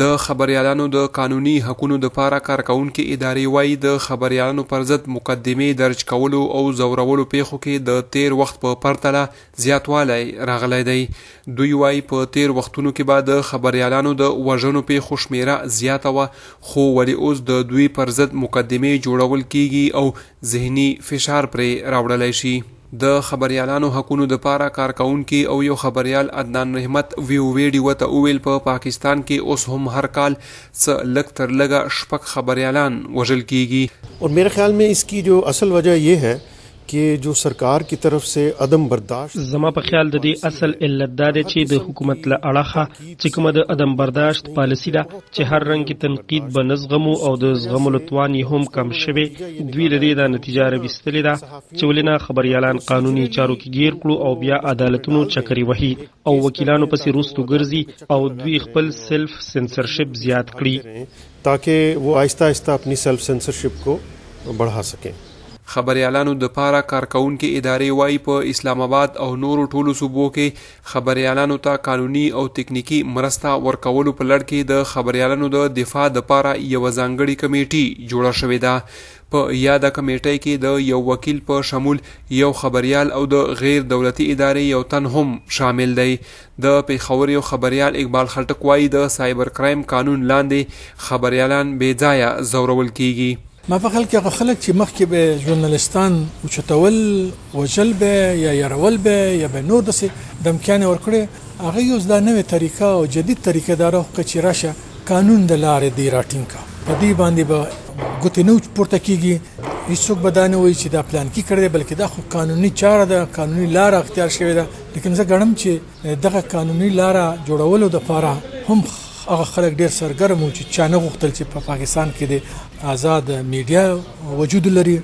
د خبریالانو د قانوني حقونو دپاره کارکوونکې ادارې وايي، د خبریالانو پر ضد مقدمې درج کولو او ځورولو پېښو کې د تېر وخت په پرتله زیاتوالی راغلی دی. دوی وايي، په تېر وختونو کې به د خبریالانو د وژنو پېښو شمېره زیاته وه، خو ولې اوس د دوی پر ضد مقدمې جوړول کېږي او ذهني فشار پرې راوړلی شي. د خبریالانو حقونو دپاره کارکوونکي او یو خبریال عدنان رحمت وي او وي ډیوه ته وویل په پاکستان کې اوس هم هر کال څه لږ تر لږه شپږ خبریالان وژل کیږي. اور میرے خیال مې اس کی جو اصل وجه یې هې کې جو سرکار کی طرف سې عدم برداشت. زما په خیال ددې اصل علت دا دی چې د حکومت له اړخه چې کومه د عدم برداشت پالیسي ده چې هر رنګ کې تنقید به نه زغمو او د زغملو توان یې هم کم شوی دوی له دې دا نتیجه راویستلې ده چې ولې نه خبریالان قانوني چارو کې ګیر کړو او بیا عدالتونو چکرې وهي او وکیلانو پسې روستو ګرځي او دوی خپل سیلف سنسرشپ زیات کړي تاکه و آهسته آهسته اپنی سیلف سنسرشپ کو بڑھا سکیں خبریالانو دپاره کارکوونکې ادارې وايي په اسلام اباد او نورو ټولو صوبو کې خبریالانو ته قانوني او تکنیکي مرسته ورکولو په لړ کې د خبریالانو د دفاع دپاره یوه ځانګړې کمیټي جوړه شوې ده په یاده کمېټۍ کې د یو وکیل په شمول یو خبریال او د غېر دولتي ادارې یو تن هم شامل دی. د پېښور یو خبریال اقبال خټک وايي، د سایبر کرایم قانون لاندې خبریالان بې ځایه ځورول کېږي. ما په خیال کې هغه خلک چې مخکې به یې ژورنالیستان اوچتول، وژل به یې یا یرول به یې یا به یې نور داسې دمکیانې ورکړې، هغوی اوس دا نوې طریقه او جدید طریقه دا راوښکه چې راشه، قانون د لارې دی راټینګ کا په دې باندې به ګوتې نه پورته کیږي هیڅوک به دا نه وایي چې دا پلان کې کړی بلکې دا خو قانوني چاره ده قانوني لار اختیار شوې ده لیکن زه ګڼم چې دغه قانوني لار جوړولو د پاره هم هغه خلک ډیر سرګرم چې چانه غوښتل چې په پاکستان کې د آزاد میډیا وجود لري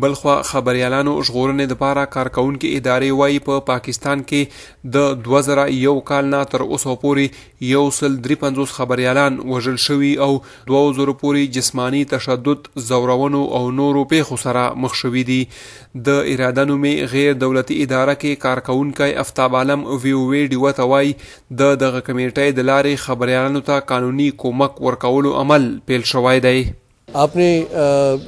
بلخوا خبریالانو ژغورنې دپاره کارکوونکې ادارې وايي په پاکستان کې د دوه زره یو کال نه تر اوسه پورې یو سل درې پنځوس خبریالان وژل شوي او دوه زرو پورې جسماني تشدد، ځورونو او نورو پېښو سره مخ شوي دي. د اراده نومې غېر دولتي اداره کې کارکوونکی افتاب عالم وي او وي ډیوه ته وايي د دغه کمېټۍ د لارې خبریالانو ته قانوني کومک ورکولو عمل پیل شوی دی. آپ نے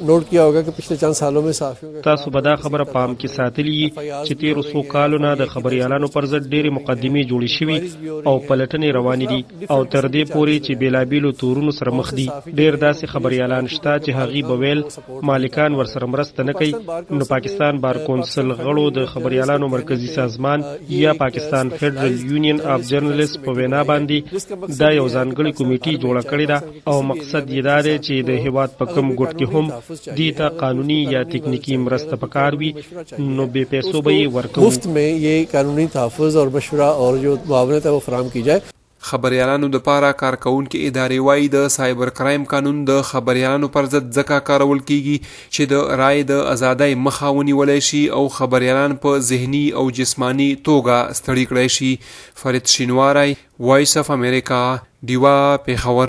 نوٹ کیا ہوگا کہ پچھلے چند سالوں میں صحافیوں کا تاسو به دا خبره پام کې ساتلي يي چې تیرو څو کالو نه د خبریالانو پر ضد ډېرې مقدمې جوړې شوي او پلټنې روانې دي او تر دې پورې چې بېلابېلو تورونو سره مخ دي ډېر داسې خبریالان شته چې هغوی به ویل مالکان ورسره مرسته نه کوي نو پاکستان بار کونسل غړو د خبریالانو مرکزي سازمان یا پاکستان فیډرل یونین اف جرنلست په وینا باندې دا یو ځانګړې کمیټي جوړه کړې ده او مقصد یې دا دی چې د هېواد په کوم ګوټ کې هم دوی ته قانوني یا تکنیکي مرسته په کار وي نو بې پیسو به یې ورکوو. مفت مې یې قانوني تحفظ او مشوره او جو معاونت هې فراهم کی جائے. خبریالانو دپاره کارکوونکې ادارې وايي د سایبر کرایم قانون د خبریالانو پر ضد ځکه کارول کیږي چې د رایې د ازادۍ مخه ونیولای شي او خبریالان په ذهني او جسماني توګه ستړي کړای شي فرید شینواری، وایس اف امریکا، ډیوه، پېښور.